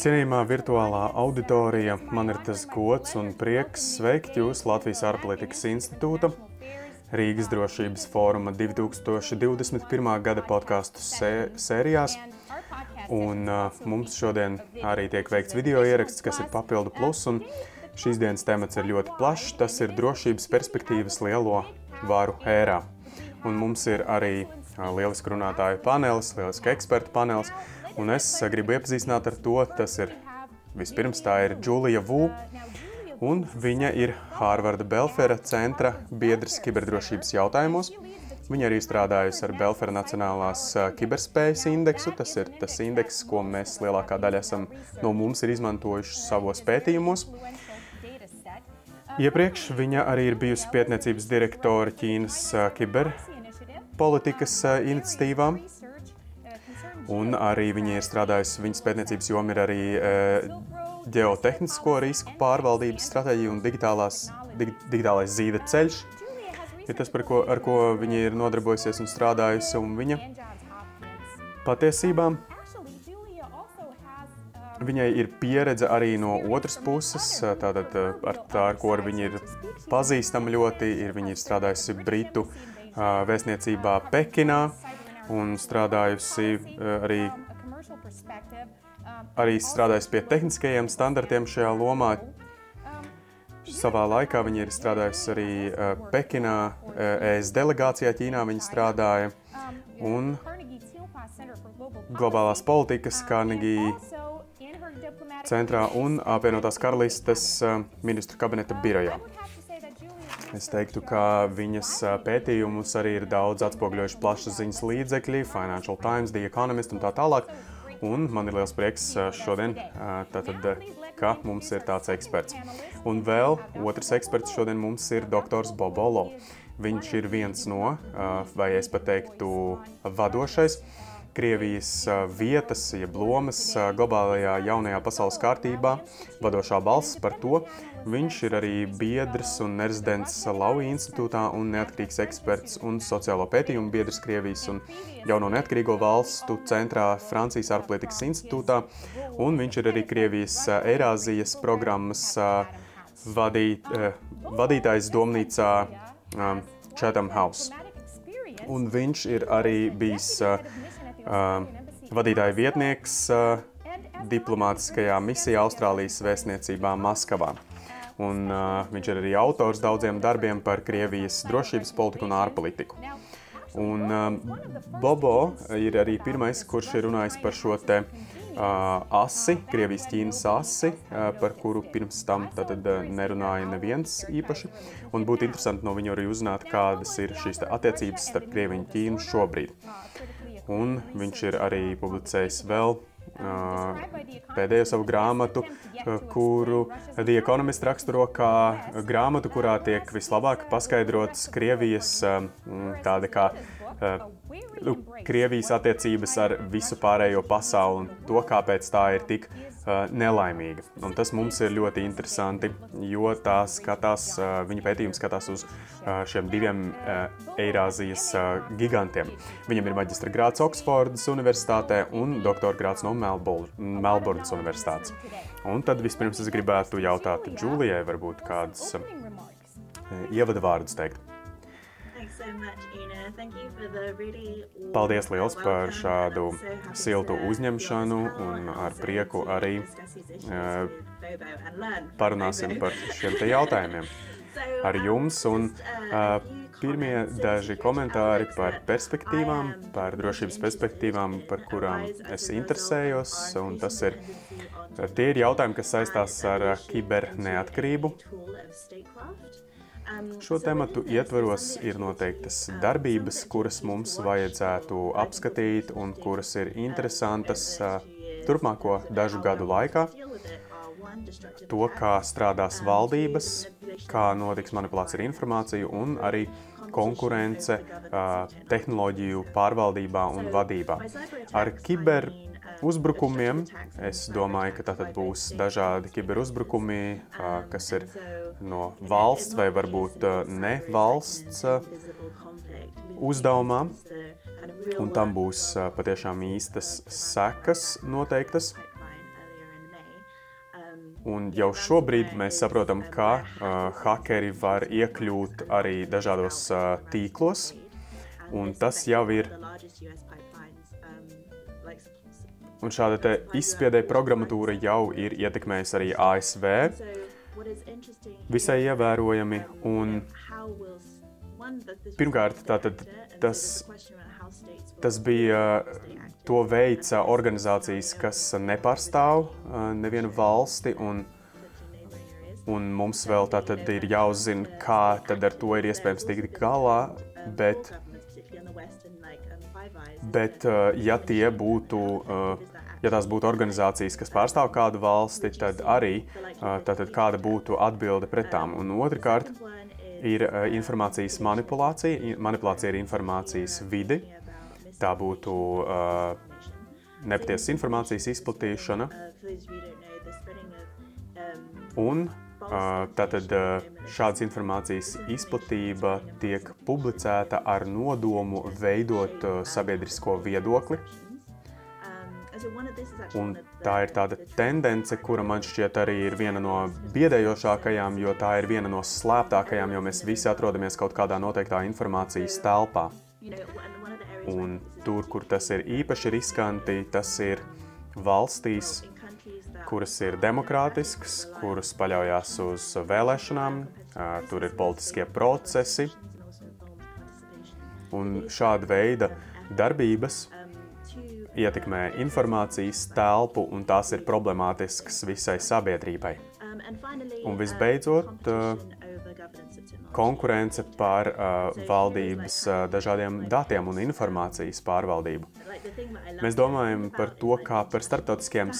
Cienījamā virtuālā auditorija, man ir tas gods un prieks sveikt jūs Latvijas ārpolitikas institūta Rīgas drošības fóruma 2021. gada podkāstu sērijās. Un uh, mums šodien arī tiek veikts video ieraksts, kas ir papildu plus. Šīs dienas temats ir ļoti plašs. Tas ir drošības perspektīvas lielo varu ērā. Un mums ir arī uh, lielisks runātāju panelis, lielisks ekspertu panelis. Un es gribu iepazīstināt ar to. Tas ir vispirms tā ir Džulija Vū. Un viņa ir Hārvarda Belfera centra biedrs kiberdrošības jautājumos. Viņa arī strādājusi ar Belfera Nacionālās kiberspējas indeksu. Tas ir tas indeks, ko mēs lielākā daļa esam no mums ir izmantojuši savos pētījumos. Iepriekš viņa arī ir bijusi pētniecības direktore Ķīnas kiberpolitikas iniciatīvām. Un arī viņa ir strādājusi, viņas pētniecības joma ir arī ģeotehnisko risku pārvaldības stratēģija un digitālās, dig, digitālais zīda ceļš ir tas, ko, ar ko viņa ir nodarbojusies un strādājusi. Un viņa patiesībā viņai ir pieredze arī no otras puses, tātad ar tā, ar ko ar viņa ir pazīstama ļoti, ir viņa ir strādājusi Britu vēstniecībā Pekinā un strādājusi arī, arī strādājusi pie tehniskajiem standartiem šajā lomā, Savā laikā viņa ir strādājusi arī uh, Pekinā, uh, ES delegācijā Ķīnā viņa strādāja. Un globālās politikas Carnegie centrā un apvienotās karalistes ministru kabineta birojā. Es teiktu, ka viņas pētījumus arī ir daudz atspoguļojuši plašsaziņas līdzekļi, Financial Times, The Economist un tā tālāk. Un man ir liels prieks šodien, tātad, ka mums ir tāds eksperts. Un vēl otrs eksperts šodien mums ir doktors Bobolo. Viņš ir viens no, vai es pat teiktu, vadošais Krievijas vietas, jeb lomas globālajā jaunajā pasaules kārtībā, vadošā balss par to. Viņš ir arī biedrs un rezidents Lauja institūtā un neatkarīgs eksperts un sociālo pētījumu biedrs Krievijas un jauno neatkarīgo valstu centrā Francijas ārpolitikas institūtā. Un viņš ir arī Krievijas Eirāzijas programmas vadīt, vadītājs domnīcā Chatham House. Un viņš ir arī bijis vadītāja vietnieks diplomātiskajā misijā Austrālijas vēstniecībā Maskavā. Un, uh, viņš ir arī autors daudziem darbiem par Krievijas drošības politiku un ārpolitiku. Un, uh, Bobo ir arī pirmais, kurš ir runājis par šo te uh, asi, Krievijas-Ķīnas asi, uh, par kuru pirms tam tad, uh, nerunāja neviens īpaši. Un būtu interesanti no viņa arī uzzināt, kādas ir šīs attiecības starp Krieviju un Ķīnu šobrīd. Un viņš ir arī publicējis vēl pēdējo savu grāmatu, uh, kuru The Economist raksturo kā grāmatu, kurā tiek vislabāk paskaidrots Krievijas uh, tāda kā nu, Krievijas attiecības ar visu pārējo pasauli un to, kāpēc tā ir tik uh, nelaimīga. Un tas mums ir ļoti interesanti, jo tā skatās, uh, viņa pētījums skatās uz šiem diviem Eirāzijas gigantiem. Viņam ir maģistra grāts Oksfordas Universitātē un doktora grāts no Melburnas Universitātes. Un tad vispirms es gribētu jautāt Džūlijai varbūt kādus uh, ievada vārdus teikt. Paldies liels par šādu siltu uzņemšanu un ar prieku arī parunāsim par šiem te jautājumiem ar jums. Un, uh, pirmie daži komentāri par perspektīvām, par drošības perspektīvām, par kurām es interesējos. Tas ir, tie ir jautājumi, kas saistās ar kiberneatkarību. Šo tematu ietvaros ir noteiktas darbības, kuras mums vajadzētu apskatīt un kuras ir interesantas turpmāko dažu gadu laikā. To, kā strādās valdības, kā notiks manipulācija ar informāciju un arī konkurence tehnoloģiju pārvaldībā un vadībā. Ar kiber uzbrukumiem. Es domāju, ka tātad būs dažādi kiberuzbrukumi, kas ir no valsts vai varbūt ne valsts uzdevumā. Un tam būs patiešām īstas sekas noteiktas. Un jau šobrīd mēs saprotam, ka uh, hakeri var iekļūt arī dažādos uh, tīklos, un tas jau ir. Un šāda izspiedēja programmatūra jau ir ietekmējusi arī ASV visai ievērojami. Un pirmkārt, tātad tas, tas bija To veica organizācijas, kas nepārstāv uh, nevienu valsti, un, un mums vēl tā tad ir jāuzzina, kā tad ar to ir iespējams tikt galā, bet, bet uh, ja tie būtu, uh, ja tās būtu organizācijas, kas pārstāv kādu valsti, tad arī tātad kāda būtu atbilde pret tām. Un otrkārt, ir informācijas manipulācija, manipulācija ir informācijas vidi, tā būtu uh, nepatiesas informācijas izplatīšana. Un uh, tātad uh, šādas informācijas izplatība tiek publicēta ar nodomu veidot uh, sabiedrisko viedokli. Un tā ir tāda tendence, kura man šķiet arī ir viena no biedējošākajām, jo tā ir viena no slēptākajām, jo mēs visi atrodamies kaut kādā noteiktā informācijas telpā. Un tur, kur tas ir īpaši riskanti, tas ir valstīs, kuras ir demokrātiskas, kuras paļaujas uz vēlēšanām, tur ir politiskie procesi. Un šāda veida darbības ietekmē informācijas telpu, un tās ir problemātiskas visai sabiedrībai. Un visbeidzot, konkurence par uh, valdības uh, dažādiem datiem un informācijas pārvaldību. Mēs domājam par to, kā par starptautiskiem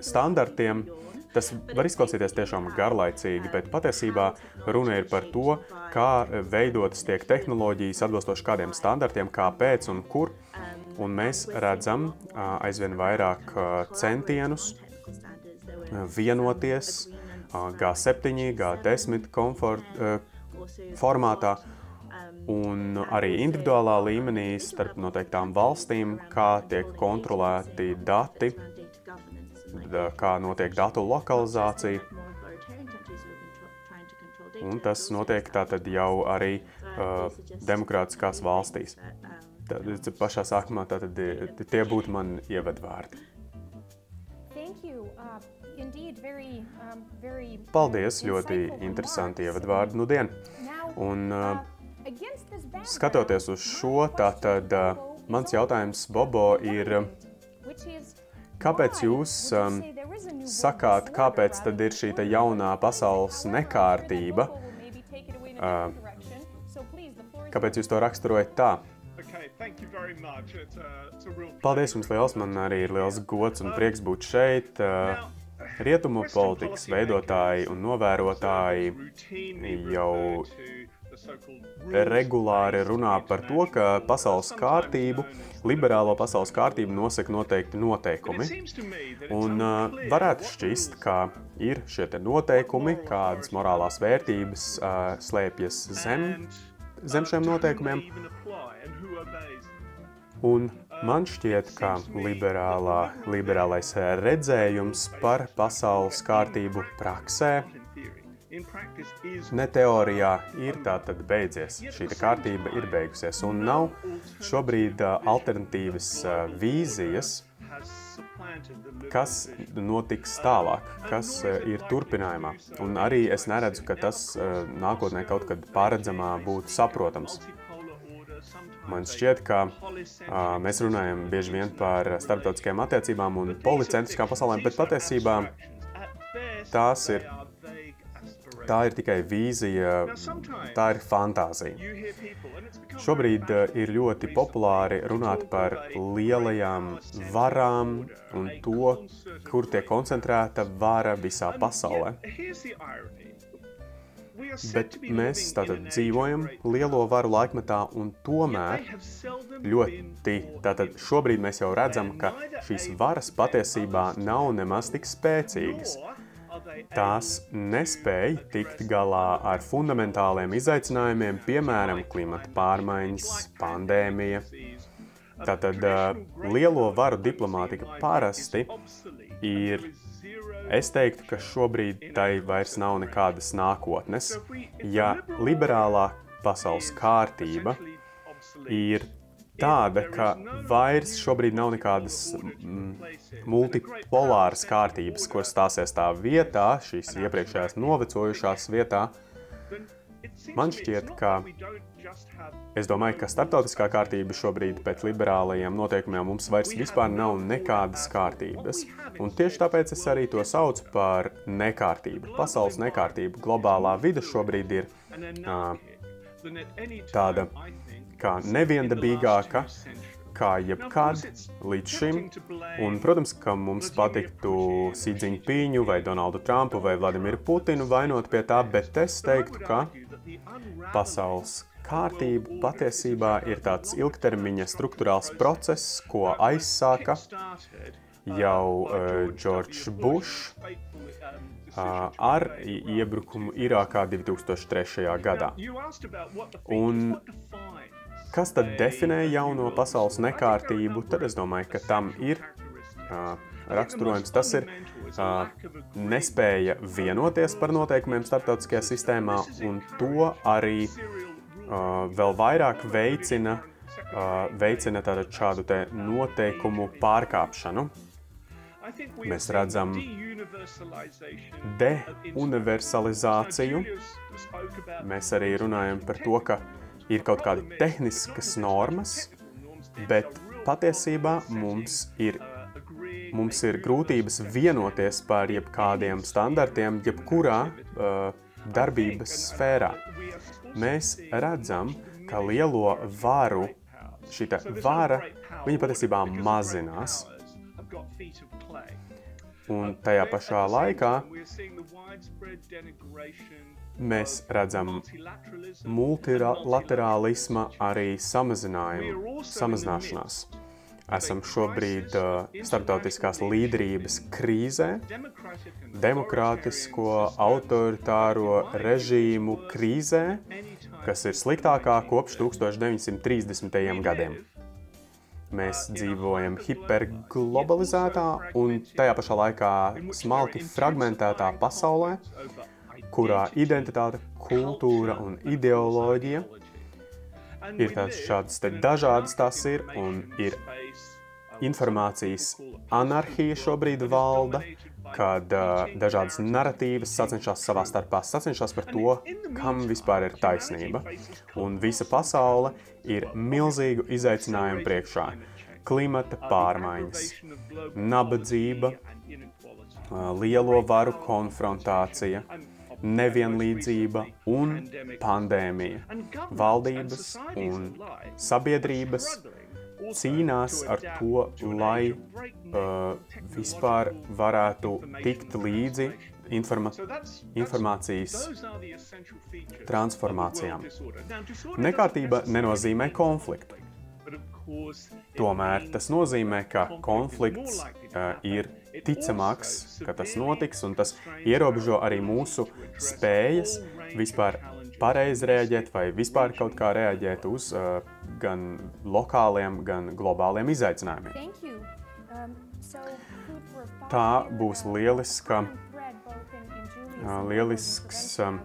standartiem. Tas var izklausīties tiešām garlaicīgi, bet patiesībā runa ir par to, kā veidotas tiek tehnoloģijas atbilstoši kādiem standartiem, kāpēc un kur. Un mēs redzam uh, aizvien vairāk uh, centienus uh, vienoties G7, G10 komfort, formātā un arī individuālā līmenī starp noteiktām valstīm, kā tiek kontrolēti dati, kā notiek datu lokalizācija. Un tas notiek tātad jau arī uh, demokrātiskās valstīs. Tad, pašā sākumā tātad, tie būtu mani ievadvārdi. Um, Paldies, ļoti interesanti ievadvārdi nu dien. Un uh, skatoties uz šo, tātad uh, mans jautājums Bobo ir, kāpēc jūs um, sakāt, kāpēc tad ir šī jaunā pasaules nekārtība? Uh, kāpēc jūs to raksturojat tā? Paldies jums liels, man arī ir liels gods un prieks būt šeit. Uh, Rietumu politikas veidotāji un novērotāji jau regulāri runā par to, ka pasaules kārtību, liberālo pasaules kārtību nosaka noteikti noteikumi. Un uh, varētu šķist, ka ir šie noteikumi, kādas morālās vērtības uh, slēpjas zem, zem šiem noteikumiem. Un Man šķiet, ka liberālā, liberālais redzējums par pasaules kārtību praksē ne teorijā ir tātad beidzies. Šī kārtība ir beigusies un nav šobrīd alternatīvas vīzijas, kas notiks tālāk, kas ir turpinājumā. Un arī es neredzu, ka tas nākotnē kaut kad paredzamā būtu saprotams. Man šķiet, ka uh, mēs runājam bieži vien par starptautiskajām attiecībām un policentriskām pasaulēm, bet patiesībā tās ir, tā ir tikai vīzija, tā ir fantāzija. Šobrīd ir ļoti populāri runāt par lielajām varām un to, kur tiek koncentrēta vara visā pasaulē. Bet mēs tātad dzīvojam lielo varu laikmetā, un tomēr ļoti tātad šobrīd mēs jau redzam, ka šīs varas patiesībā nav nemaz tik spēcīgas. Tās nespēja tikt galā ar fundamentāliem izaicinājumiem, piemēram, klimata pārmaiņas, pandēmija. Tātad lielo varu diplomātika parasti ir Es teiktu, ka šobrīd tai vairs nav nekādas nākotnes, ja liberālā pasaules kārtība ir tāda, ka vairs šobrīd nav nekādas mm, multipolāras kārtības, kur stāsies tā vietā, šīs iepriekšējās novecojušās vietā. Man šķiet, ka es domāju, ka starptautiskā kārtība šobrīd pēc liberālajiem noteikumiem mums vairs vispār nav nekādas kārtības. Un tieši tāpēc es arī to saucu par nekārtību. Pasaules nekārtība, globālā vide šobrīd ir uh, tāda kā neviendabīgāka kā jebkad līdz šim. Un, protams, ka mums patiktu Sīdziņpīņu vai Donaldu Trumpu vai Vladimiru Putinu vainot pie tā, bet es teiktu, ka pasaules kārtība patiesībā ir tāds ilgtermiņa struktūrāls process, ko aizsāka jau uh, Bušs uh, ar iebrukumu Irākā 2003. gadā. Un Kas tad definē jauno pasaules nekārtību? Tad es domāju, ka tam ir uh, raksturojums. Tas ir uh, nespēja vienoties par noteikumiem starptautiskajā sistēmā, un to arī vēl vairāk veicina, veicina šādu noteikumu pārkāpšanu. Mēs redzam deuniversalizāciju. Mēs arī runājam par to, ka ir kaut kādi tehniskas normas, bet patiesībā mums ir, mums ir grūtības vienoties par jebkādiem standartiem, jebkurā uh, darbības sfērā. Mēs redzam, ka lielo varu, šī vara, viņa patiesībā mazinās. Un tajā pašā laikā mēs redzam multilaterālisma arī samazinājumu, samazināšanās. Esam šobrīd starptautiskās līderības krīzē, demokrātisko autoritāro režīmu krīzē, kas ir sliktākā kopš 1930. gadiem. Mēs dzīvojam hiperglobalizētā un tajā pašā laikā smalki fragmentētā pasaulē, kurā identitāte, kultūra un ideoloģija ir tādas šādas dažādas tās ir un ir informācijas anarhija šobrīd valda, kad uh, dažādas narratīvas sacenšas savā starpā, sacenšas par to, kam vispār ir taisnība. Un visa pasaule ir milzīgu izaicinājumu priekšā. Klimata pārmaiņas, nabadzība, uh, lielo varu konfrontācija, nevienlīdzība un pandēmija. Valdības un sabiedrības cīnās ar to, lai uh, vispār varētu tikt līdzi informa informācijas transformācijām. Nekārtība nenozīmē konfliktu. Tomēr tas nozīmē, ka konflikts uh, ir ticamāks, ka tas notiks, un tas ierobežo arī mūsu spējas vispār pareizi reaģēt vai vispār kaut kā reaģēt uz uh, gan lokāliem, gan globāliem izaicinājumiem. Um, Tā būs lieliska, uh, lielisks, um,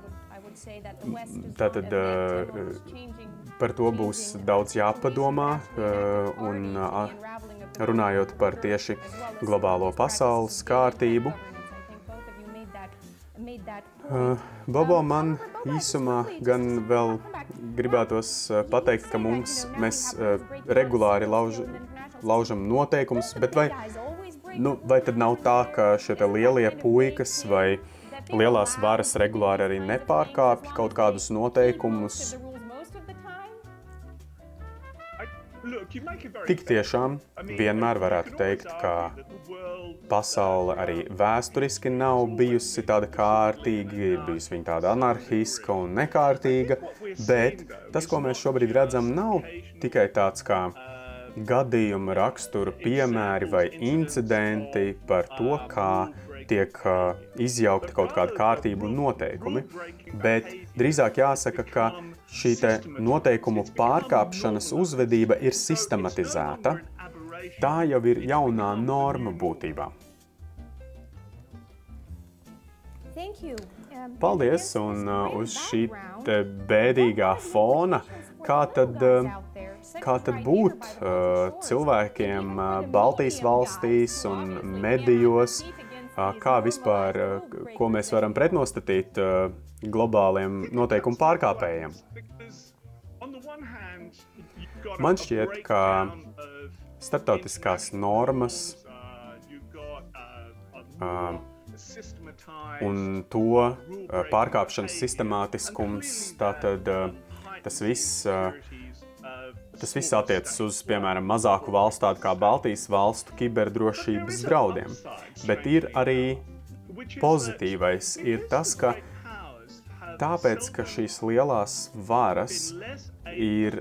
tātad uh, par to būs daudz jāpadomā uh, un uh, runājot par tieši globālo pasaules kārtību. Uh, Bobo, man īsumā gan vēl gribētos uh, pateikt, ka mums, mēs uh, regulāri lauž, laužam noteikumus, bet vai, nu, vai tad nav tā, ka šie lielie puikas vai lielās varas regulāri arī nepārkāpj kaut kādus noteikumus, Tik tiešām vienmēr varētu teikt, ka pasaule arī vēsturiski nav bijusi tāda kārtīga, ir bijusi viņa tāda anarchiska un nekārtīga, bet tas, ko mēs šobrīd redzam, nav tikai tāds kā gadījuma rakstura piemēri vai incidenti par to, kā tiek uh, izjaukta kaut kāda kārtība un noteikumi, bet drīzāk jāsaka, ka šī noteikumu pārkāpšanas uzvedība ir sistematizēta. Tā jau ir jaunā norma būtībā. Paldies! Un uh, uz šī bēdīgā fona, kā tad, kā tad būt uh, cilvēkiem uh, Baltijas valstīs un medijos, kā vispār, ko mēs varam pretnostatīt globāliem noteikumu pārkāpējiem? Man šķiet, ka starptautiskās normas uh, un to pārkāpšanas sistemātiskums, tātad tas viss, tas viss attiecas uz, piemēram, mazāku valstu, tādu kā Baltijas valstu kiberdrošības draudiem. Bet ir arī pozitīvais, ir tas, ka tāpēc, ka šīs lielās varas ir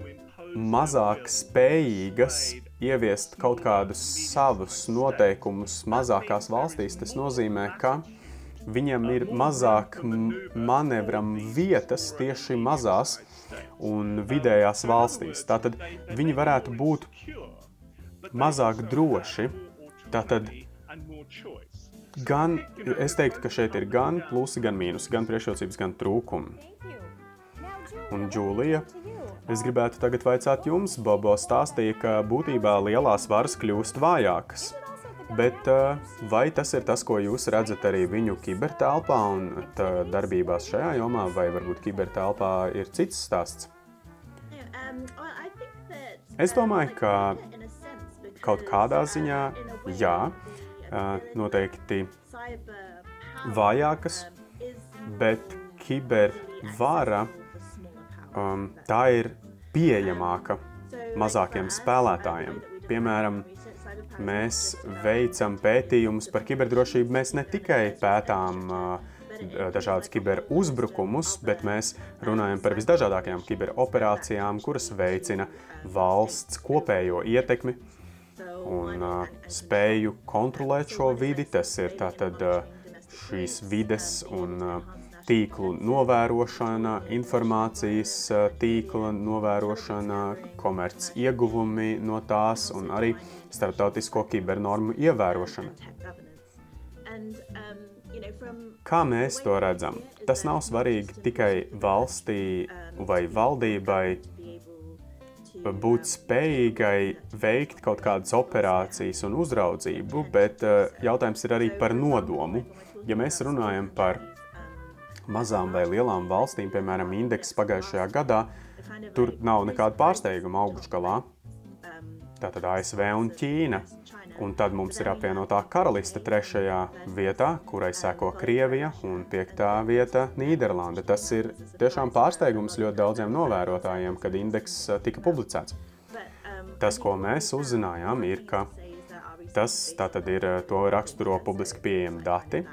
mazāk spējīgas ieviest kaut kādus savus noteikumus mazākās valstīs, tas nozīmē, ka viņam ir mazāk manevram vietas tieši mazās un vidējās valstīs. Tātad viņi varētu būt mazāk droši. Tātad gan, es teiktu, ka šeit ir gan plusi, gan mīnusi, gan priekšrocības, gan trūkumi. Un Džūlija, Es gribētu tagad vaicāt jums, Bobo stāstīja, ka būtībā lielās varas kļūst vājākas. Bet uh, vai tas ir tas, ko jūs redzat arī viņu kibertelpā un darbībās šajā jomā, vai varbūt kibertelpā ir cits stāsts? Es domāju, ka kaut kādā ziņā jā, noteikti vājākas, bet kibervara um, tā ir pieejamāka mazākiem spēlētājiem. Piemēram, mēs veicam pētījumus par kiberdrošību. Mēs ne tikai pētām uh, dažādus kiberuzbrukumus, bet mēs runājam par visdažādākajām kiberoperācijām, kuras veicina valsts kopējo ietekmi un uh, spēju kontrolēt šo vidi. Tas ir tātad uh, šīs vides un uh, tīklu novērošana, informācijas tīkla novērošana, komerc ieguvumi no tās un arī starptautisko kibernormu ievērošana. Kā mēs to redzam? Tas nav svarīgi tikai valstī vai valdībai būt spējīgai veikt kaut kādas operācijas un uzraudzību, bet jautājums ir arī par nodomu. Ja mēs runājam par mazām vai lielām valstīm, piemēram, indeks pagājušajā gadā, tur nav nekāda pārsteiguma augšgalā. Tātad ASV un Ķīna. Un tad mums ir apvienotā karaliste trešajā vietā, kurai seko Krievija, un piektā vieta Nīderlanda. Tas ir tiešām pārsteigums ļoti daudziem novērotājiem, kad indeks eh, tika publicēts. Tas, ko mēs uzzinājām, ir, ka tas ir eh, to raksturo publiski pieejami dati,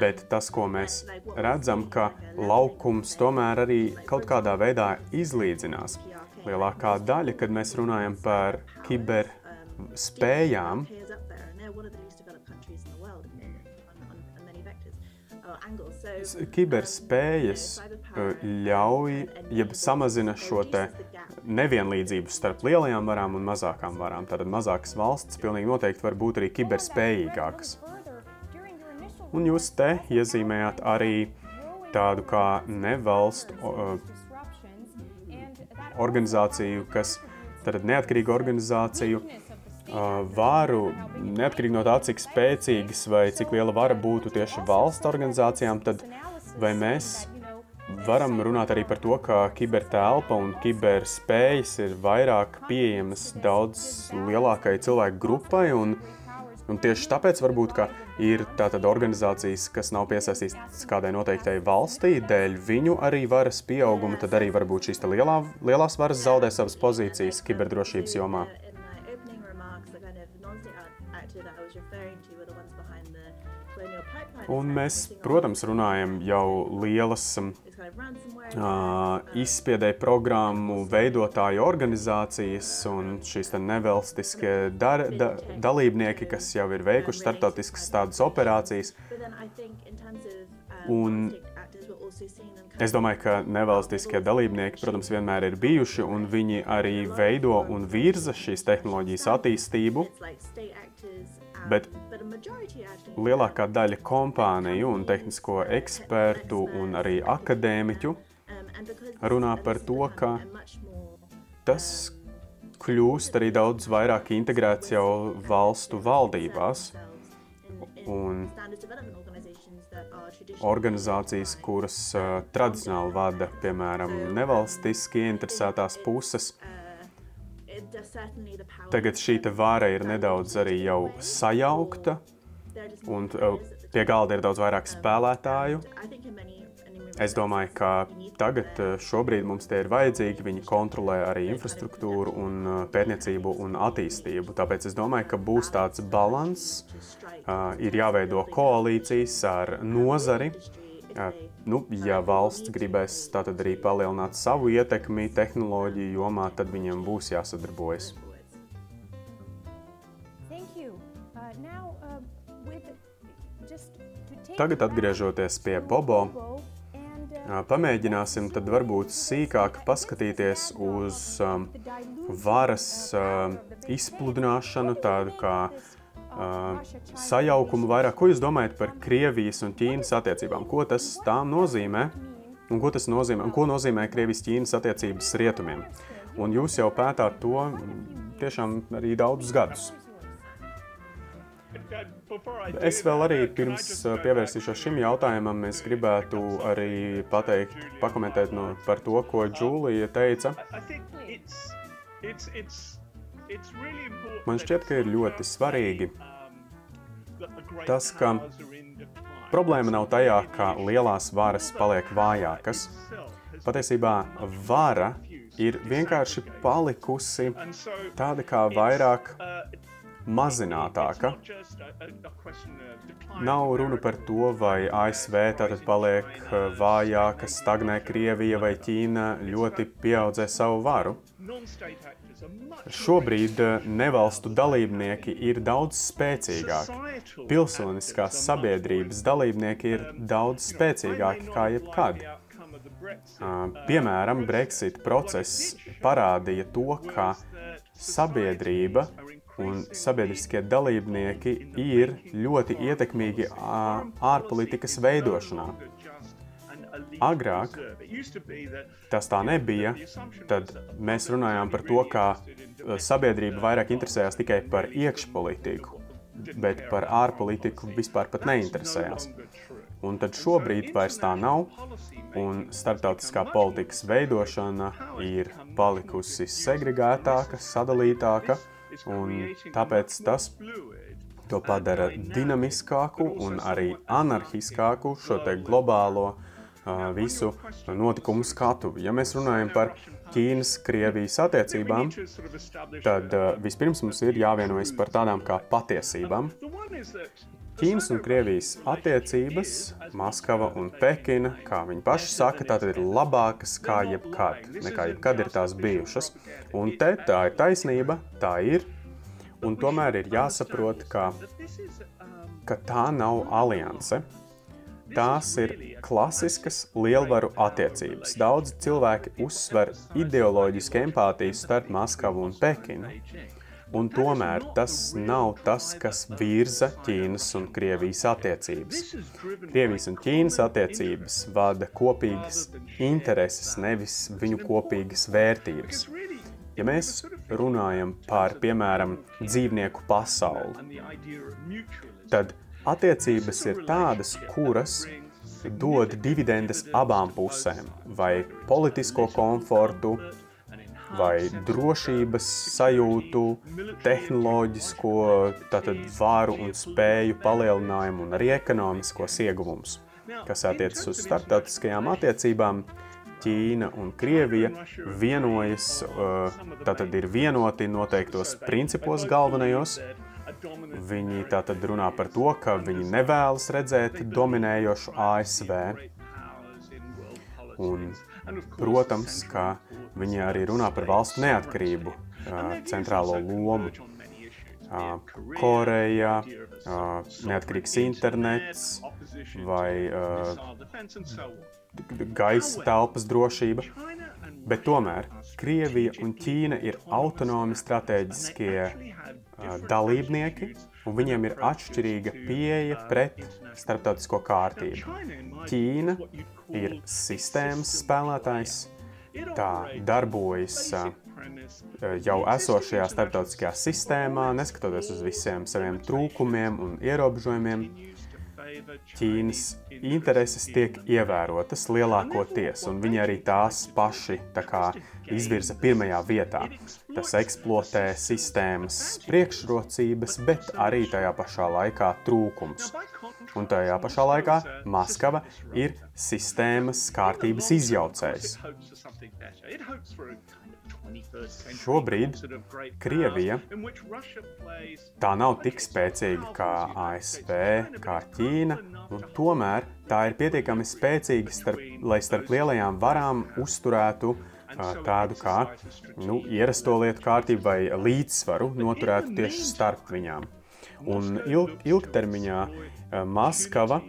bet tas, ko mēs redzam, ka laukums tomēr arī kaut kādā veidā izlīdzinās. Lielākā daļa, kad mēs runājam par kiber spējām, kiberspējas ļauj, ja samazina šo te nevienlīdzību starp lielajām varām un mazākām varām. Tātad mazākas valsts pilnīgi noteikti var būt arī kiberspējīgākas. Un jūs te iezīmējāt arī tādu kā nevalstu uh, organizāciju, kas tad neatkarīgu organizāciju uh, varu, neatkarīgi no tā, cik spēcīgas vai cik liela vara būtu tieši valsts organizācijām, tad vai mēs varam runāt arī par to, ka kibertelpa un kiberspējas ir vairāk pieejamas daudz lielākai cilvēku grupai un, un tieši tāpēc varbūt, ka ir tātad organizācijas, kas nav piesaistītas kādai noteiktai valstī, dēļ viņu arī varas pieauguma, tad arī varbūt šīs lielā, lielās varas zaudē savas pozīcijas kiberdrošības jomā. Un mēs, protams, runājam jau lielas uh, izspiedēju programmu veidotāju organizācijas un šīs nevalstiskie dar, da, dalībnieki, kas jau ir veikuši startautiskas tādas operācijas. Un es domāju, ka nevalstiskie dalībnieki, protams, vienmēr ir bijuši, un viņi arī veido un virza šīs tehnoloģijas attīstību. Bet lielākā daļa kompāniju un tehnisko ekspertu un arī akadēmiķu runā par to, ka tas kļūst arī daudz vairāk integrēts jau valstu valdībās. Un organizācijas, kuras uh, tradicionāli vada, piemēram, nevalstiski interesētās puses, tagad šī vāra ir nedaudz arī jau sajaukta, un uh, pie galda ir daudz vairāk spēlētāju. Es domāju, ka tagad, eh, šobrīd mums tie ir vajadzīgi. Viņi kontrolē arī infrastruktūru, un eh, pētniecību un attīstību. Tāpēc es domāju, ka būs tāds. Uh, ir jāveido koalīcijas ar nozari. Nu, ja valsts gribēs arī palielināt savu ietekmi tehnoloģiju jomā, tad viņiem būs jāsadarbojas. Tagad atgriežoties pie Bobo, Pamēģināsim tad varbūt sīkāk paskatīties uz um, varas uh, izpludināšanu, tādu kā uh, sajaukumu vairāk. Ko jūs domājat par Krievijas un Ķīnas attiecībām? Ko tas tām nozīmē? Un ko tas nozīmē? Un ko nozīmē Krievijas-Ķīnas attiecības rietumiem? Un jūs jau pētāt to tiešām arī daudzus gadus. Es vēl arī pirms uh, pievērsīšos šim jautājumam, es gribētu arī pateikt, pakomentēt no, par to, ko Džūlija teica. Man šķiet, ka ir ļoti svarīgi tas, ka problēma nav tajā, ka lielās varas paliek vājākas. Patiesībā vara ir vienkārši palikusi tāda kā vairāk mazinātāka. Nav runa par to, vai ASV tātad paliek eh, vājāka, stagnē Krievija vai Ķīna ļoti pieaudzē savu varu. Šobrīd eh, nevalstu dalībnieki ir daudz spēcīgāki. Pilsoniskās sabiedrības dalībnieki ir daudz spēcīgāki kā jebkad. Piemēram, Brexit process parādīja to, ka sabiedrība un sabiedriskie dalībnieki ir ļoti ietekmīgi ārpolitikas veidošanā. Agrāk tas tā nebija, tad mēs runājām par to, ka sabiedrība vairāk interesējās tikai par iekšpolitiku, bet par ārpolitiku vispār pat neinteresējās. Un tad šobrīd vairs tā nav, un starptautiskā politikas veidošana ir palikusi segregētāka, sadalītāka, Un tāpēc tas to padara dinamiskāku un arī anarchiskāku šo te globālo uh, visu notikumu skatu. Ja mēs runājam par Ķīnas-Krievijas attiecībām, tad uh, vispirms mums ir jāvienojas par tādām kā patiesībām. Ķīnas un Krievijas attiecības, Maskava un Pekina, kā viņi paši saka, tātad ir labākas kā jebkad, nekā jebkad ir tās bijušas. Un te tā ir taisnība, tā ir, un tomēr ir jāsaprot, ka, ka tā nav alianse. Tās ir klasiskas lielvaru attiecības. Daudzi cilvēki uzsver ideoloģisku empātiju starp Maskavu un Pekinu. Un tomēr tas nav tas, kas virza Ķīnas un Krievijas attiecības. Krievijas un Ķīnas attiecības vada kopīgas intereses, nevis viņu kopīgas vērtības. Ja mēs runājam par, piemēram, dzīvnieku pasauli, tad attiecības ir tādas, kuras dod dividendes abām pusēm, vai politisko komfortu, vai drošības sajūtu, tehnoloģisko tātad, varu un spēju palielinājumu un arī ekonomiskos ieguvumus. Kas attiecas uz starptautiskajām attiecībām, Ķīna un Krievija vienojas, tātad ir vienoti noteiktos principos galvenajos. Viņi tātad runā par to, ka viņi nevēlas redzēt dominējošu ASV. Un Protams, ka viņi arī runā par valstu neatkarību, centrālo lomu. Koreja, neatkarīgs internets vai gaisa telpas drošība. Bet tomēr Krievija un Ķīna ir autonomi strateģiskie dalībnieki, un viņiem ir atšķirīga pieeja pret starptautisko kārtību. Ķīna ir sistēmas spēlētājs, tā darbojas uh, jau esošajā starptautiskajā sistēmā, neskatoties uz visiem saviem trūkumiem un ierobežojumiem. Ķīnas intereses tiek ievērotas lielākoties, un viņi arī tās paši tā kā, izvirza pirmajā vietā. Tas eksploatē sistēmas priekšrocības, bet arī tajā pašā laikā trūkums. Un tajā pašā laikā Maskava ir sistēmas kārtības izjaucējs. Šobrīd Krievija tā nav tik spēcīga kā ASV, kā Ķīna, un tomēr tā ir pietiekami spēcīga, starp, lai starp lielajām varām uzturētu tādu kā nu, ierasto lietu kārtību vai līdzsvaru noturētu tieši starp viņām. Un ilg, ilgtermiņā Maskava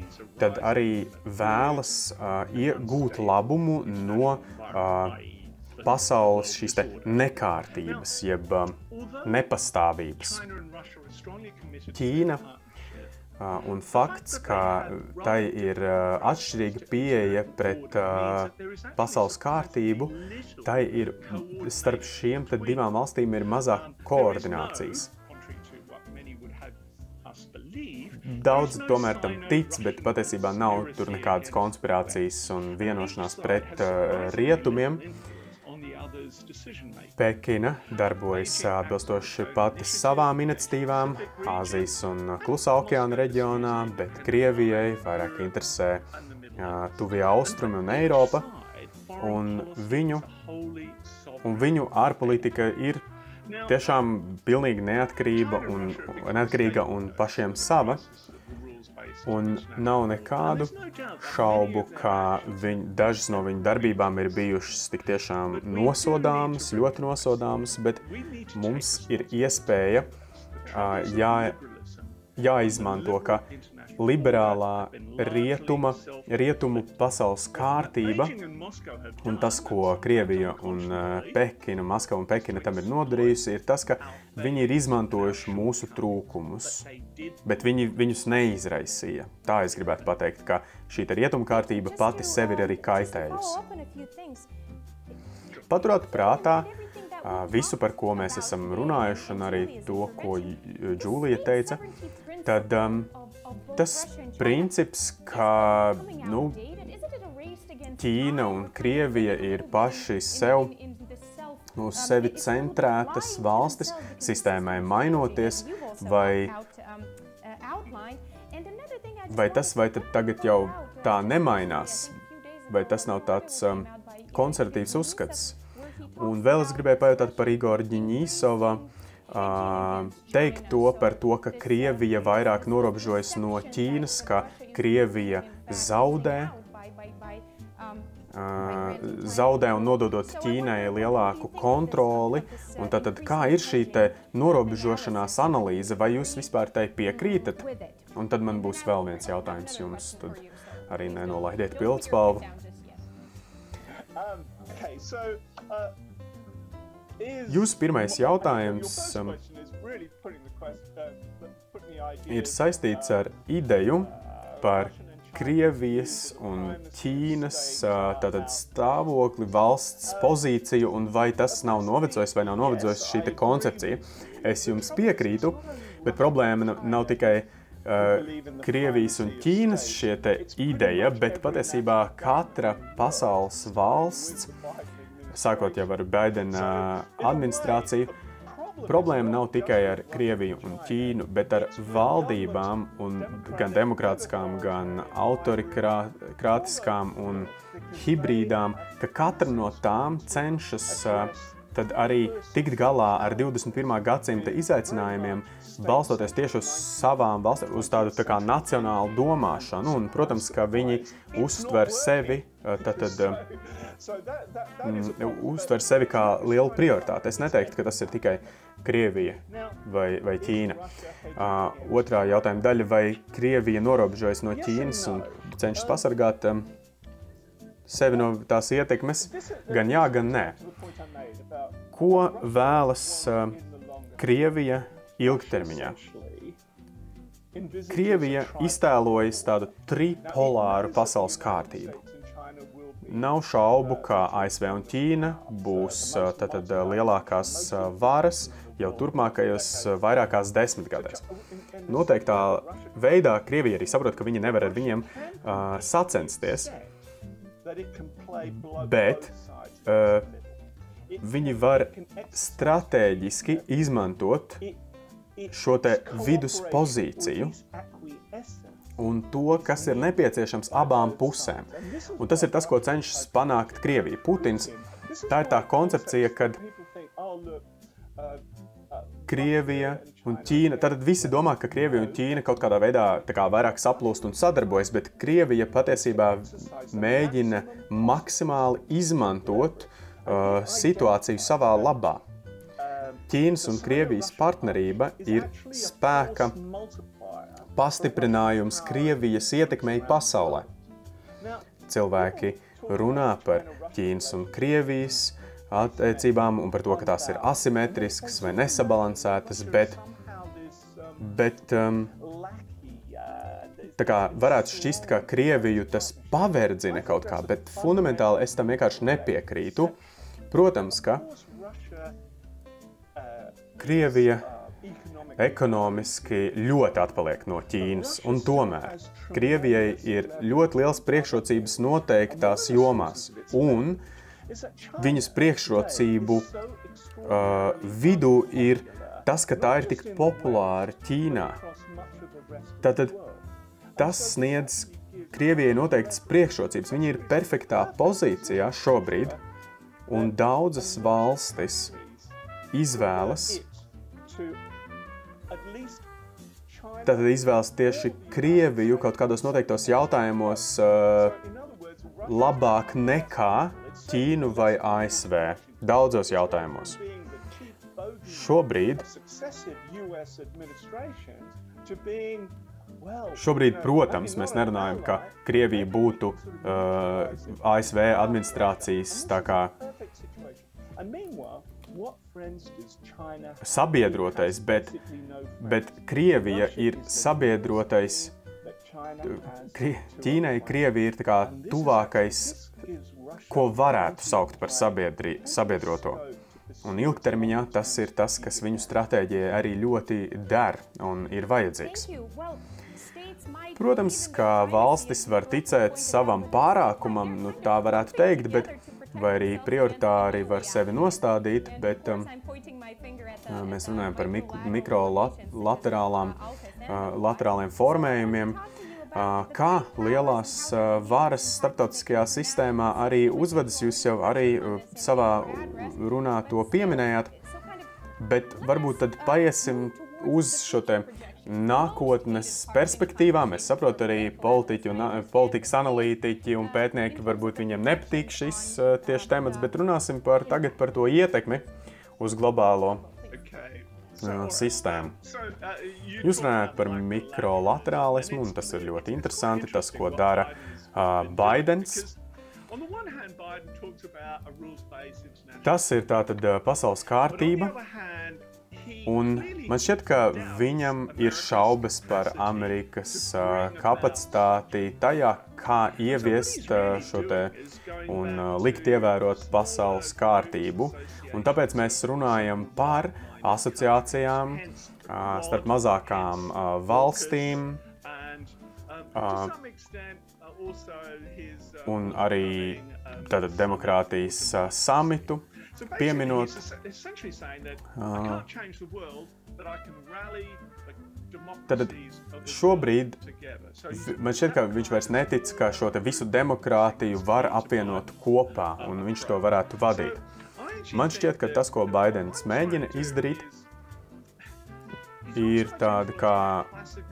tad arī vēlas uh, iegūt labumu no uh, pasaules šīs nekārtības, jeb nepastāvības. Ķīna un fakts, ka tai ir uh, atšķirīga pieeja pret uh, pasaules kārtību, tai ir starp šiem divām valstīm ir mazāk koordinācijas. Daudz tomēr tam tic, bet patiesībā nav tur nekādas konspirācijas un vienošanās pret uh, rietumiem. Uh, Pekina darbojas atbilstoši pati savām iniciatīvām Āzijas un Klusā okeāna reģionā, bet Krievijai vairāk interesē Tuvie Austrumi un Eiropa. Un viņu, un viņu ārpolitika ir tiešām pilnīgi neatkarība un, neatkarīga un pašiem sava. Un nav nekādu šaubu, ka viņ, dažas no viņu darbībām ir bijušas tik tiešām nosodāmas, ļoti nosodāmas, bet mums ir iespēja jā, jāizmanto, ka liberālā rietuma, rietumu pasaules kārtība un tas, ko Krievija un eh, Pekina, Maskava un Pekina tam ir nodarījusi, ir tas, ka viņi ir izmantojuši mūsu trūkumus, bet viņi viņus neizraisīja. Tā es gribētu pateikt, ka šī rietumu kārtība pati sevi ir arī kaitējusi. Paturēt prātā, visu, par ko mēs esam runājuši, un arī to, ko Džūlija teica, tad um, tas princips, ka nu, Ķīna un Krievija ir paši sev uz sevi centrētas valstis, sistēmai mainoties, vai, vai tas vai tagad jau tā nemainās, vai tas nav tāds um, konservatīvs uzskats. Un vēl es gribēju pajautāt par Igoru Ģiņīsova uh, teikt to par to, ka Krievija vairāk norobežojas no Ķīnas, ka Krievija zaudē, zaudē un nododot Ķīnai lielāku kontroli. Un tad, tad kā ir šī norobežošanās analīze, vai jūs vispār tai piekrītat? Un tad man būs vēl viens jautājums jums, tad arī nenolaidiet pildspalvu. Um, okay, so, uh... Jūsu pirmais jautājums um, ir saistīts ar ideju par Krievijas un Ķīnas tātad, stāvokli, valsts pozīciju un vai tas nav novecojis vai nav novecojis šī koncepcija. Es jums piekrītu, bet problēma nav tikai uh, Krievijas un Ķīnas šie ideja, bet patiesībā katra pasaules valsts sākot jau ar Baidena administrāciju, problēma nav tikai ar Krieviju un Ķīnu, bet ar valdībām, gan demokrātiskām, gan autorikrātiskām un hibrīdām, ka katra no tām cenšas tad arī tikt galā ar 21. gadsimta izaicinājumiem, balstoties tieši uz savām valstīm, uz tādu tā kā nacionālu domāšanu. Un, protams, ka viņi uztver sevi tad, tad, mm, uztver sevi kā lielu prioritāti. Es neteiktu, ka tas ir tikai Krievija vai, vai Ķīna. Uh, otrā jautājuma daļa, vai Krievija norobežojas no Ķīnas un cenšas pasargāt um, sevi no tās ietekmes, gan jā, gan nē. Ko vēlas uh, Krievija ilgtermiņā? Krievija iztēlojas tādu tripolāru pasaules kārtību. Nav šaubu, ka ASV un Ķīna būs tātad, lielākās varas jau turpmākajos vairākās desmitgadēs. Noteiktā veidā Krievija arī saprot, ka viņi nevar ar viņiem uh, sacensties, bet uh, viņi var stratēģiski izmantot šo viduspozīciju un to, kas ir nepieciešams abām pusēm. Un tas ir tas, ko cenšas panākt Krievija. Putins, tā ir tā koncepcija, kad Krievija un Ķīna, tad visi domā, ka Krievija un Ķīna kaut kādā veidā kā vairāk saplūst un sadarbojas, bet Krievija patiesībā mēģina maksimāli izmantot uh, situāciju savā labā. Ķīnas un Krievijas partnerība ir spēka pastiprinājums Krievijas ietekmei pasaulē. Cilvēki runā par Ķīnas un Krievijas attiecībām un par to, ka tās ir asimetriskas vai nesabalansētas, bet, bet um, tā kā varētu šķist, ka Krieviju tas paverdzina kaut kā, bet fundamentāli es tam vienkārši nepiekrītu. Protams, ka Krievija ekonomiski ļoti atpaliek no Ķīnas, un tomēr Krievijai ir ļoti liels priekšrocības noteiktās jomās, un viņas priekšrocību uh, vidū ir tas, ka tā ir tik populāra Ķīnā. Tātad tas sniedz Krievijai noteiktas priekšrocības. Viņi ir perfektā pozīcijā šobrīd, un daudzas valstis izvēlas Tātad izvēlas tieši Krieviju kaut kādos noteiktos jautājumos uh, labāk nekā Ķīnu vai ASV. Daudzos jautājumos. Šobrīd, šobrīd, protams, mēs nerunājam, ka Krievija būtu uh, ASV administrācijas tā kā sabiedrotais, bet, bet Krievija ir sabiedrotais. Kri, Ķīnai Krievija ir tuvākais, ko varētu saukt par sabiedri, sabiedroto. Un ilgtermiņā tas ir tas, kas viņu stratēģijai arī ļoti der un ir vajadzīgs. Protams, ka valstis var ticēt savam pārākumam, nu, tā varētu teikt, bet vai arī prioritāri var sevi nostādīt, bet um, mēs runājam par mik mikrolaterālām uh, laterāliem formējumiem, uh, kā lielās uh, varas starptautiskajā sistēmā arī uzvedas. Jūs jau arī uh, savā runā to pieminējāt, bet varbūt tad paiesim uz šo te nākotnes perspektīvām. Es saprotu, arī politiķi un politikas analītiķi un pētnieki varbūt viņiem nepatīk šis tieši temats, bet runāsim par, tagad par to ietekmi uz globālo uh, sistēmu. Jūs runājat par mikrolaterālismu, un tas ir ļoti interesanti, tas, ko dara uh, Baidens. Tas ir tātad pasaules kārtība, Un man šķiet, ka viņam ir šaubas par Amerikas uh, kapacitāti tajā, kā ieviest uh, šo te un uh, likt ievērot pasaules kārtību. Un tāpēc mēs runājam par asociācijām starp mazākām valstīm. Un arī tātad demokrātijas uh, samitu, pieminot, uh, tad šobrīd man šķiet, ka viņš vairs netic, ka šo visu demokrātiju var apvienot kopā un viņš to varētu vadīt. Man šķiet, ka tas, ko Baidens mēģina izdarīt, ir tāda kā.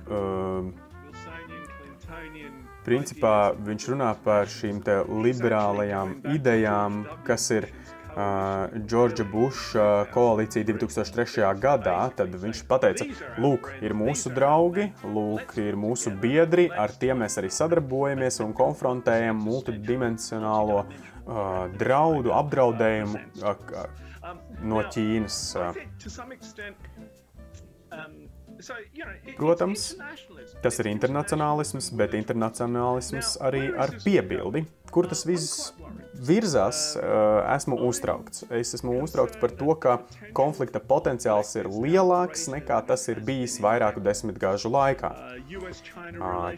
Uh, principā viņš runā par šīm liberālajām idejām, kas ir Džordža Buša koalīcija 2003. gadā, tad viņš teica, lūk, ir mūsu draugi, lūk, ir mūsu biedri, ar tiem mēs arī sadarbojamies un konfrontējam multidimensionālo uh, draudu, apdraudējumu uh, no Ķīnas. Uh. Protams, tas ir internacionālisms, bet internacionālisms arī ar piebildi. Kur tas viss virzās, esmu uztraukts. Es esmu uztraukts par to, ka konflikta potenciāls ir lielāks nekā tas ir bijis vairāku desmitgāžu laikā.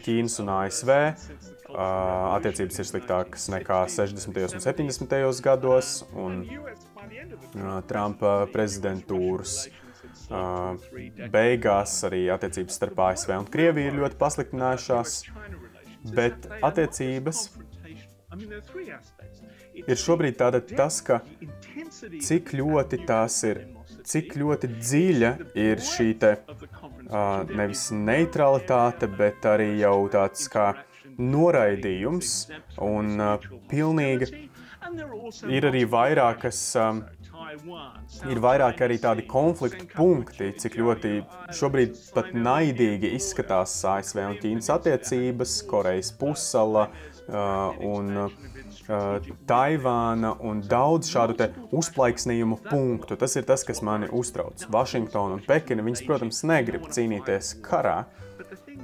Ķīnas un ASV attiecības ir sliktākas nekā 60. un 70. gados, un Trumpa prezidentūras beigās arī attiecības starp ASV un Krieviju ir ļoti pasliktinājušās, bet attiecības ir šobrīd tāda tas, ka cik ļoti tās ir, cik ļoti dziļa ir šī te nevis neutralitāte, bet arī jau tāds kā noraidījums un pilnīga ir arī vairākas um, ir vairāk arī tādi konfliktu punkti, cik ļoti šobrīd pat naidīgi izskatās ASV un Ķīnas attiecības, Korejas pussala uh, un uh, Taivāna un daudz šādu uzplaiksnījumu punktu. Tas ir tas, kas mani uztrauc. Vašingtona un Pekina, viņas, protams, negrib cīnīties karā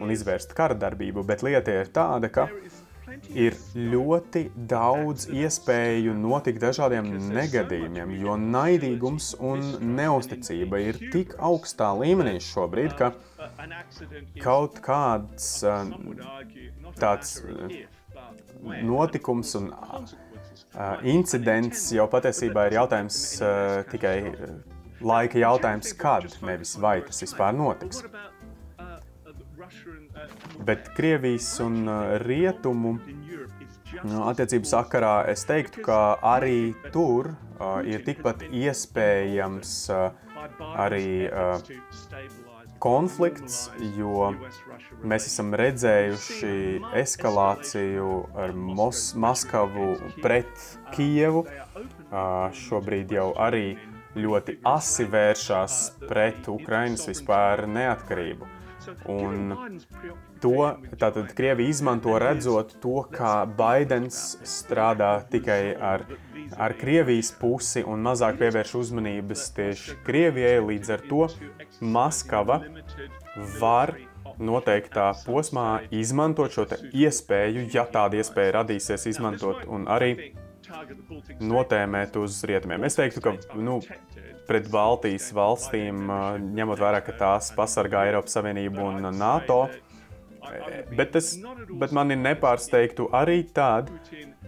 un izvērst kara darbību, bet lieta ir tāda, ka ir ļoti daudz iespēju notikt dažādiem negadījumiem, jo naidīgums un neusticība ir tik augstā līmenī šobrīd, ka kaut kāds tāds notikums un incidents jau patiesībā ir jautājums tikai laika jautājums, kad, nevis vai tas vispār notiks. Bet Krievijas un uh, Rietumu nu, attiecību sakarā es teiktu, ka arī tur uh, ir tikpat iespējams uh, arī uh, konflikts, jo mēs esam redzējuši eskalāciju ar Mos Maskavu pret Kijevu. Uh, šobrīd jau arī ļoti asi vēršās pret Ukrainas vispār neatkarību. Un to tātad Krievija izmanto redzot to, kā Baidens strādā tikai ar, ar Krievijas pusi un mazāk pievērš uzmanības tieši Krievijai. Līdz ar to Maskava var noteiktā posmā izmantot šo iespēju, ja tāda iespēja radīsies, izmantot un arī notēmēt uz rietumiem. Es teiktu, ka nu, pret Baltijas valstīm, ņemot vērā, ka tās pasargā Eiropas Savienību un NATO. Bet, es, bet mani nepārsteigtu arī tad,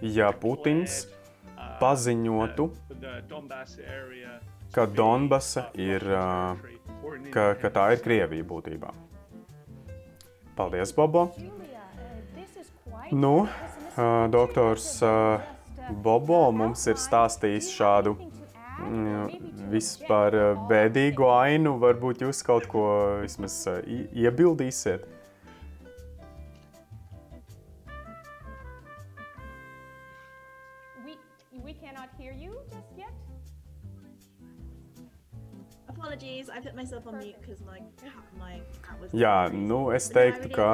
ja Putins paziņotu, ka Donbasa ir, ka, ka tā ir Krievija būtībā. Paldies, Bobo! Nu, doktors Bobo mums ir stāstījis šādu vispār eh, bēdīgu ainu, varbūt jūs kaut ko vismaz eh, iebildīsiet. Jā, nu es teiktu, ka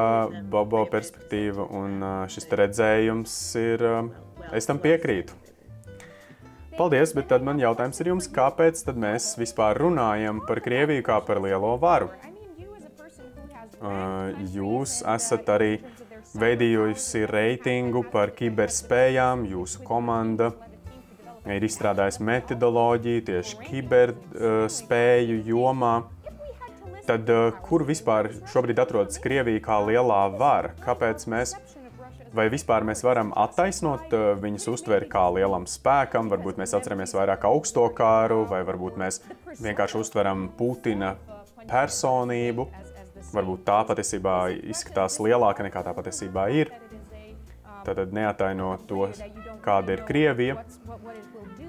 Bobo perspektīva un eh, šis redzējums ir, es tam piekrītu. Paldies, bet tad man jautājums ir jums, kāpēc tad mēs vispār runājam par Krieviju kā par lielo varu? Jūs esat arī veidījusi reitingu par kiberspējām, jūsu komanda ir izstrādājusi metodoloģiju tieši kiberspēju jomā. Tad kur vispār šobrīd atrodas Krievija kā lielā vara? Kāpēc mēs Vai vispār mēs varam attaisnot eh, viņus uztveri kā lielam spēkam, varbūt mēs atceramies vairāk augsto kāru, vai varbūt mēs vienkārši uztveram Putina personību. Varbūt tā patiesībā izskatās lielāka nekā tā patiesībā ir. Tad neataino to, kāda ir Krievija.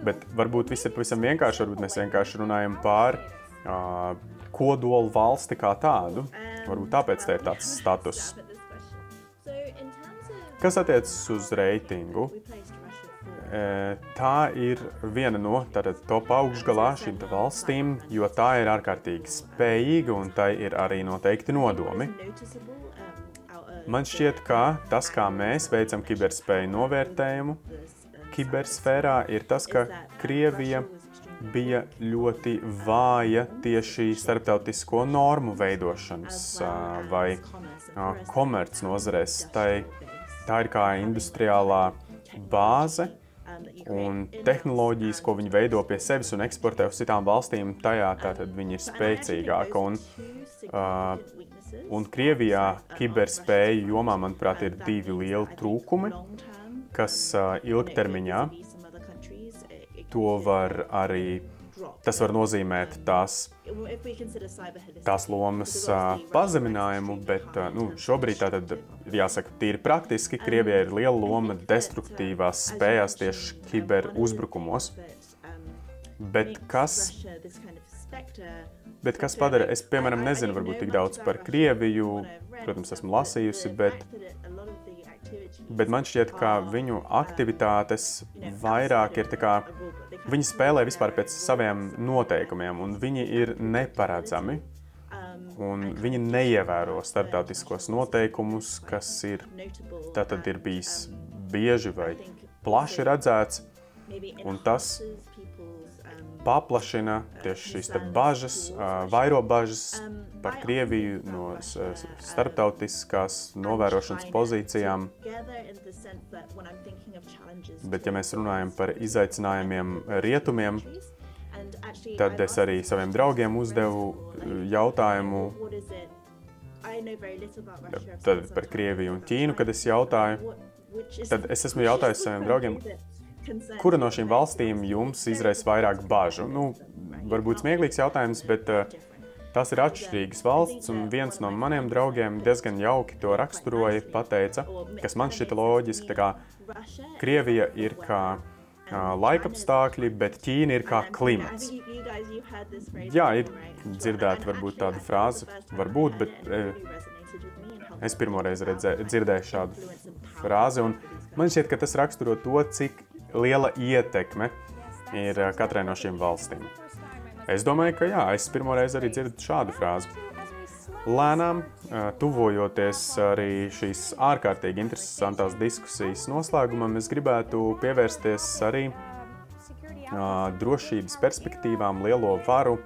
Bet varbūt viss ir pavisam vienkārši. Varbūt mēs vienkārši runājam par uh, kodolu valsti kā tādu. Varbūt tāpēc te ir tāds status. Kas attiecas uz reitingu? tā ir viena no tātad, top augšgalā šīm valstīm, jo tā ir ārkārtīgi spējīga un tai ir arī noteikti nodomi. Man šķiet, ka tas, kā mēs veicam kiberspēju novērtējumu, kibersfērā, ir tas, ka Krievija bija ļoti vāja tieši starptautisko normu veidošanas vai komerc nozarēs. Tā, tā ir kā industriālā bāze un tehnoloģijas, ko viņi veido pie sevis un eksportē uz citām valstīm, tajā tātad viņi ir spēcīgāki. Un, uh, un Krievijā kiberspēju jomā, manuprāt, ir divi lieli trūkumi, kas uh, ilgtermiņā to var arī Tas var nozīmēt tās, tās lomas uh, pazeminājumu, bet uh, nu, šobrīd tā tad ir jāsaka, tīri praktiski, Krievijai ir liela loma destruktīvās spējās tieši kiberuzbrukumos. Bet kas, bet kas padara, es piemēram nezinu varbūt tik daudz par Krieviju, protams, esmu lasījusi, bet bet man šķiet, ka viņu aktivitātes vairāk ir tā kā viņi spēlē vispār pēc saviem noteikumiem, un viņi ir neparedzami. Un viņi neievēro starptautiskos noteikumus, kas ir, ir bijis bieži vai plaši redzēts. Un tas paplašina tieši šīs bažas, vairo bažas par Krieviju no starptautiskās novērošanas pozīcijām. Bet, ja mēs runājam par izaicinājumiem rietumiem, tad es arī saviem draugiem uzdevu jautājumu tad par Krieviju un Ķīnu, kad es jautāju. Tad es esmu jautājis saviem draugiem, Kura no šīm valstīm jums izraisa vairāk bažu? Nu, varbūt smieklīgs jautājums, bet uh, tās ir atšķirīgas valsts, un viens no maniem draugiem diezgan jauki to raksturoja, pateica, kas man šķita loģiski, kā Krievija ir kā uh, laikapstākļi, bet Ķīna ir kā klimats. Jā, ir dzirdēta varbūt tāda frāze, varbūt, bet uh, es pirmoreiz redzēju, dzirdēju šādu frāzi, un man šķiet, ka tas raksturo to, cik liela ietekme ir eh, katrai no šīm valstīm. Es domāju, ka jā, es pirmoreiz arī dzirdu šādu frāzi. Lēnām, eh, tuvojoties arī šīs ārkārtīgi interesantās diskusijas noslēgumam, es gribētu pievērsties arī uh, drošības perspektīvām, lielo varu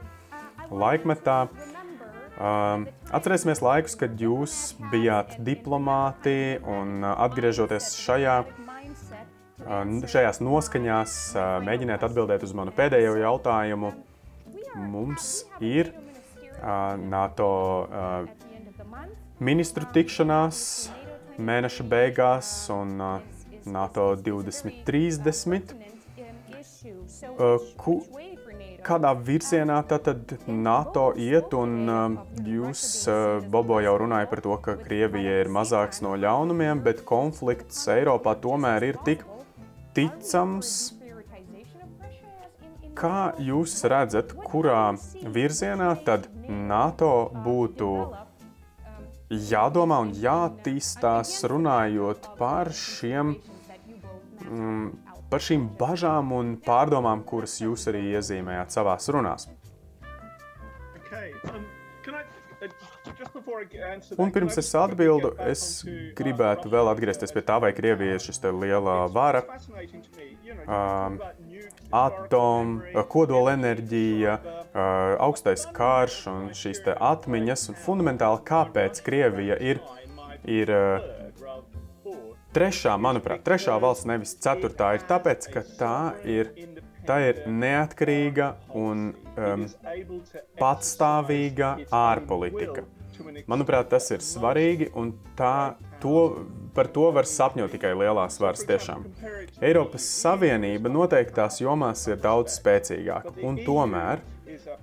laikmetā. Atcerēsimies laikus, kad jūs bijāt diplomāti un atgriežoties šajā šajās noskaņās mēģiniet atbildēt uz manu pēdējo jautājumu. Mums ir NATO ministru tikšanās mēneša beigās un NATO 2030. Ku, kādā virzienā tad NATO iet, un jūs, Bobo, jau runājat par to, ka Krievija ir mazāks no ļaunumiem, bet konflikts Eiropā tomēr ir tik ticams. Kā jūs redzat, kurā virzienā tad NATO būtu jādomā un jātīstās runājot par šiem, mm, par šīm bažām un pārdomām, kuras jūs arī iezīmējāt savās runās? Okay. Um, Un pirms es atbildu, es gribētu vēl atgriezties pie tā, vai Krievija ir šis lielā vara, um, atomu, kodola enerģija, uh, augstais karš un šīs atmiņas. Un fundamentāli, kāpēc Krievija ir, ir uh, trešā, manuprāt, trešā valsts, nevis ceturtā, ir tāpēc, ka tā ir Tā ir neatkarīga un um, patstāvīga ārpolitika. Manuprāt, tas ir svarīgi, un tā, to, par to var sapņot tikai lielās varas. Tiešām. Eiropas Savienība noteiktās jomās ir daudz spēcīgāka, un tomēr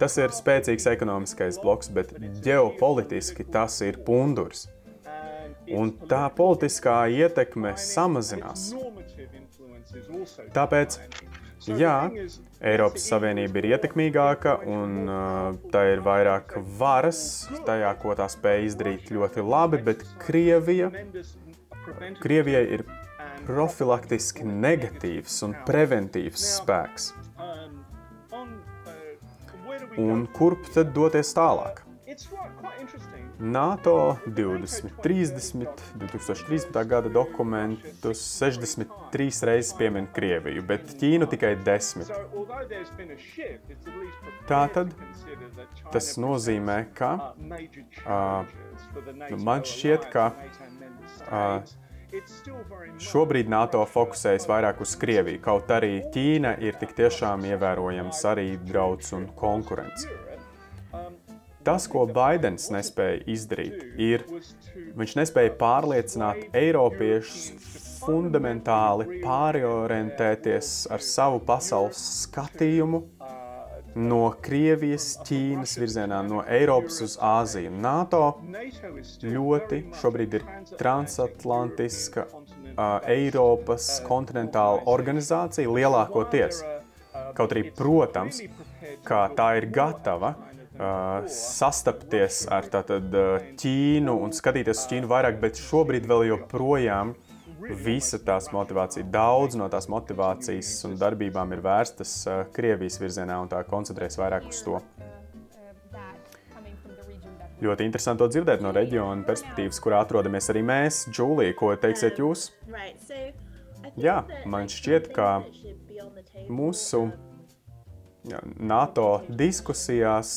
tas ir spēcīgs ekonomiskais bloks, bet ģeopolitiski tas ir pundurs. Un tā politiskā ietekme samazinās. Tāpēc Jā, Eiropas Savienība ir ietekmīgāka un tā ir vairāk varas tajā, ko tā spēj izdarīt ļoti labi, bet Krievija, Krievijai ir profilaktiski negatīvs un preventīvs spēks. Un kurp tad doties tālāk? NATO 2030, 2030. gada dokumentus 63 reizes piemin Krieviju, bet Ķīnu tikai 10. Tātad tas nozīmē, ka uh, man šķiet, ka uh, Šobrīd NATO fokusējas vairāk uz Krieviju, kaut arī Ķīna ir tik tiešām ievērojams arī drauds un konkurence. Tas, ko Baidens nespēja izdarīt, ir, viņš nespēja pārliecināt Eiropiešus fundamentāli pāriorientēties ar savu pasaules skatījumu no Krievijas, Ķīnas virzienā, no Eiropas uz Āziju. NATO ļoti šobrīd ir transatlantiska uh, Eiropas kontinentāla organizācija lielākoties. Kaut arī, protams, kā tā ir gatava Uh, sastapties ar tātad, uh, Ķīnu un skatīties uz Ķīnu vairāk, bet šobrīd vēl joprojām visa tās motivācija, daudz no tās motivācijas un darbībām ir vērstas uh, Krievijas virzienā un tā koncentrējas vairāk uz to. Ļoti interesanti to dzirdēt no reģiona perspektīvas, kurā atrodamies arī mēs. Džūlija, ko teiksiet jūs? Jā, man šķiet, ka mūsu NATO diskusijās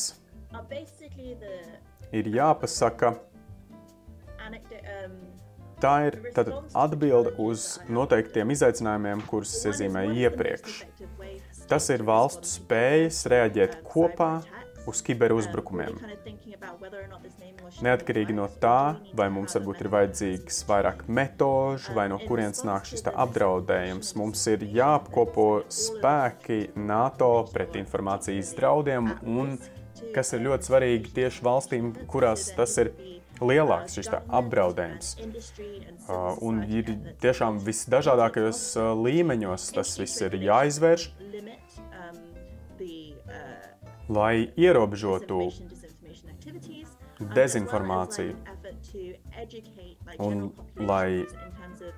ir jāpasaka, um, tā ir tātad, atbilde uz noteiktiem izaicinājumiem, kurus es iezīmēju iepriekš. Tas ir valstu spējas reaģēt kopā uz kiberuzbrukumiem. Neatkarīgi no tā, vai mums varbūt ir vajadzīgs vairāk metožu, vai no kurienes nāk šis apdraudējums, mums ir jāapkopo spēki NATO pret informācijas draudiem un kas ir ļoti svarīgi tieši valstīm, kurās tas ir lielāks šis apdraudējums. Uh, un ir tiešām visdažādākajos uh, līmeņos tas viss ir jāizvērš, lai ierobežotu dezinformāciju un lai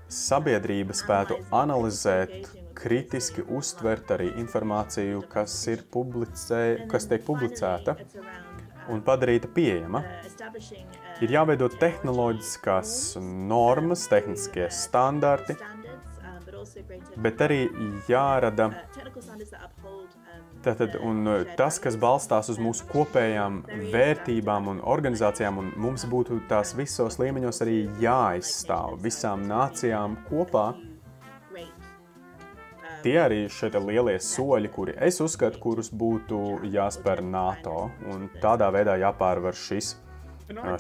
sabiedrība spētu analizēt kritiski uztvert arī informāciju, kas, ir publicē, kas tiek publicēta un padarīta pieejama. Ir jāveido tehnoloģiskās normas, tehniskie standarti, bet arī jārada Tātad, tas, kas balstās uz mūsu kopējām vērtībām un organizācijām, un mums būtu tās visos līmeņos arī jāizstāv visām nācijām kopā, Tie arī šie lielie soļi, kuri es uzskatu, kurus būtu jāspēr NATO un tādā veidā jāpārvar šis,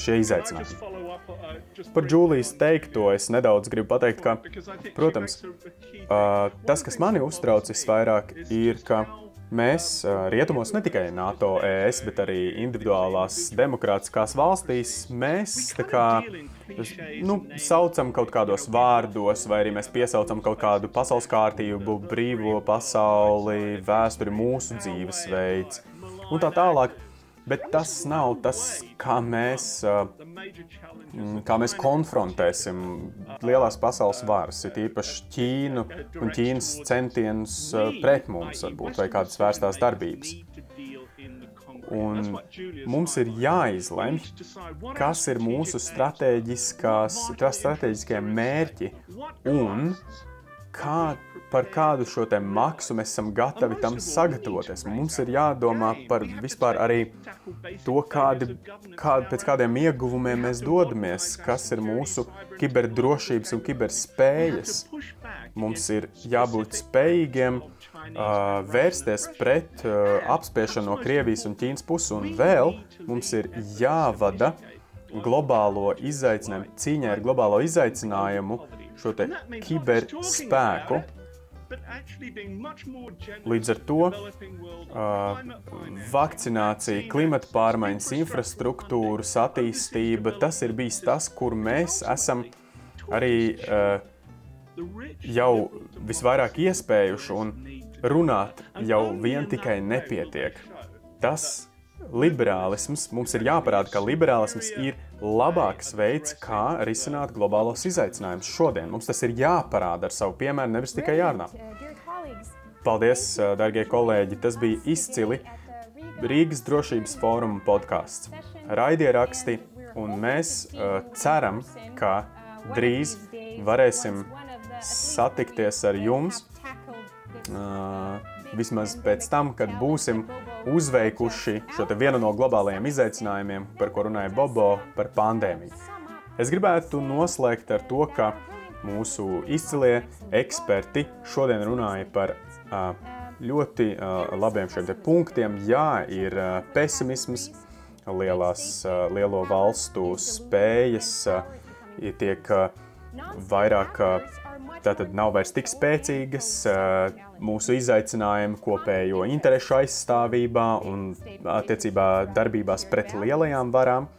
šie izaicinājumi. Par Džūlijas teikto es nedaudz gribu pateikt, ka, protams, tas, kas mani uztrauc visvairāk, ir, ka Mēs rietumos, ne tikai NATO, ES, bet arī individuālās demokrātiskās valstīs, mēs kā, nu, saucam kaut kādos vārdos, vai arī mēs piesaucam kaut kādu pasaules kārtību, brīvo pasauli, vēsturi, mūsu dzīvesveids un tā tālāk. Bet tas nav tas, kā mēs, mm, kā mēs konfrontēsim lielās pasaules varas, ir īpaši Ķīnu un Ķīnas centienus pret mums, varbūt, vai kādas vērstās darbības. Un mums ir jāizlemj, kas ir mūsu strateģiskie mērķi un kā, par kādu šo maksu mēs esam gatavi tam sagatavoties. Mums ir jādomā par vispār arī to, kādi, kādi, pēc kādiem ieguvumiem mēs dodamies, kas ir mūsu kiberdrošības un kiberspējas. Mums ir jābūt spējīgiem uh, vērsties pret uh, apspiešanu no Krievijas un Ķīnas puses, un vēl mums ir jāvada globālo izaicinājumu, cīņai ar globālo izaicinājumu, šo kiberspēku. Līdz ar to uh, vakcinācija, klimata pārmaiņas, infrastruktūras attīstība, tas ir bijis tas, kur mēs esam arī uh, jau visvairāk iespējuši un runāt jau vien tikai nepietiek. Tas liberālisms, mums ir jāparāda, ka liberālisms ir labāks veids, kā risināt globālos izaicinājumus šodien. Mums tas ir jāparāda ar savu piemēru, nevis tikai jārunā. Paldies, darbie kolēģi! Tas bija izcili Rīgas drošības fóruma podkāsts. Raidieraksti, un mēs uh, ceram, ka drīz varēsim satikties ar jums. Uh, vismaz pēc tam, kad būsim uzveikuši šo vienu no globālajiem izaicinājumiem, par ko runāja Bobo, par pandēmiju. Es gribētu noslēgt ar to, ka mūsu izcilie eksperti šodien runāja par ļoti labiem šiem punktiem. Jā, ir pesimisms, lielās, lielo valstu spējas tiek vairāk tātad nav vairs tik spēcīgas mūsu izaicinājumi kopējo interešu aizstāvībā un attiecībā darbībās pret lielajām varām.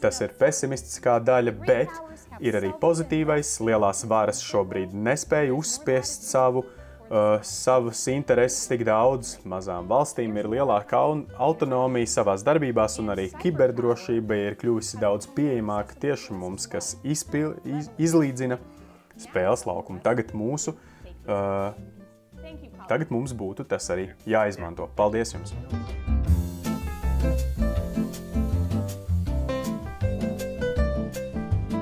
Tas ir pesimistiskā daļa, bet ir arī pozitīvais. Lielās varas šobrīd nespēja uzspiest savu uh, uh, savas intereses tik daudz. Mazām valstīm ir lielāka autonomija savās darbībās, un arī kiberdrošība ir kļuvusi daudz pieejamāka tieši mums, kas izpil, iz, izlīdzina spēles laukumu. Tagad mūsu. Uh, Tagad mums būtu tas arī jāizmanto. Paldies jums!